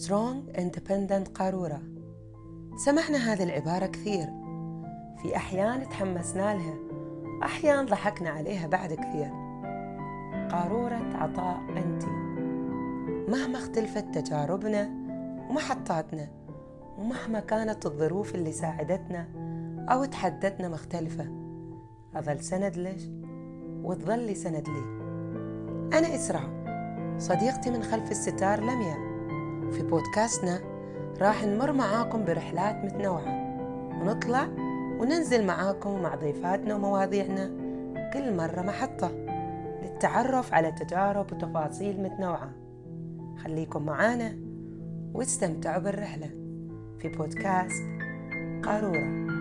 Strong Independent قارورة سمعنا هذه العبارة كثير. في أحيان تحمسنا لها أحيان ضحكنا عليها بعد كثير. قارورة عطاء أنت مهما اختلفت تجاربنا ومحطاتنا ومهما كانت الظروف اللي ساعدتنا أو تحدتنا مختلفة. أظل سند لش وتظلي سند لي. أنا إسراء صديقتي من خلف الستار لميا في بودكاستنا راح نمر معاكم برحلات متنوعة. ونطلع وننزل معاكم مع ضيفاتنا ومواضيعنا كل مرة محطة. للتعرف على تجارب وتفاصيل متنوعة. خليكم معانا واستمتعوا بالرحلة. في بودكاست قارورة.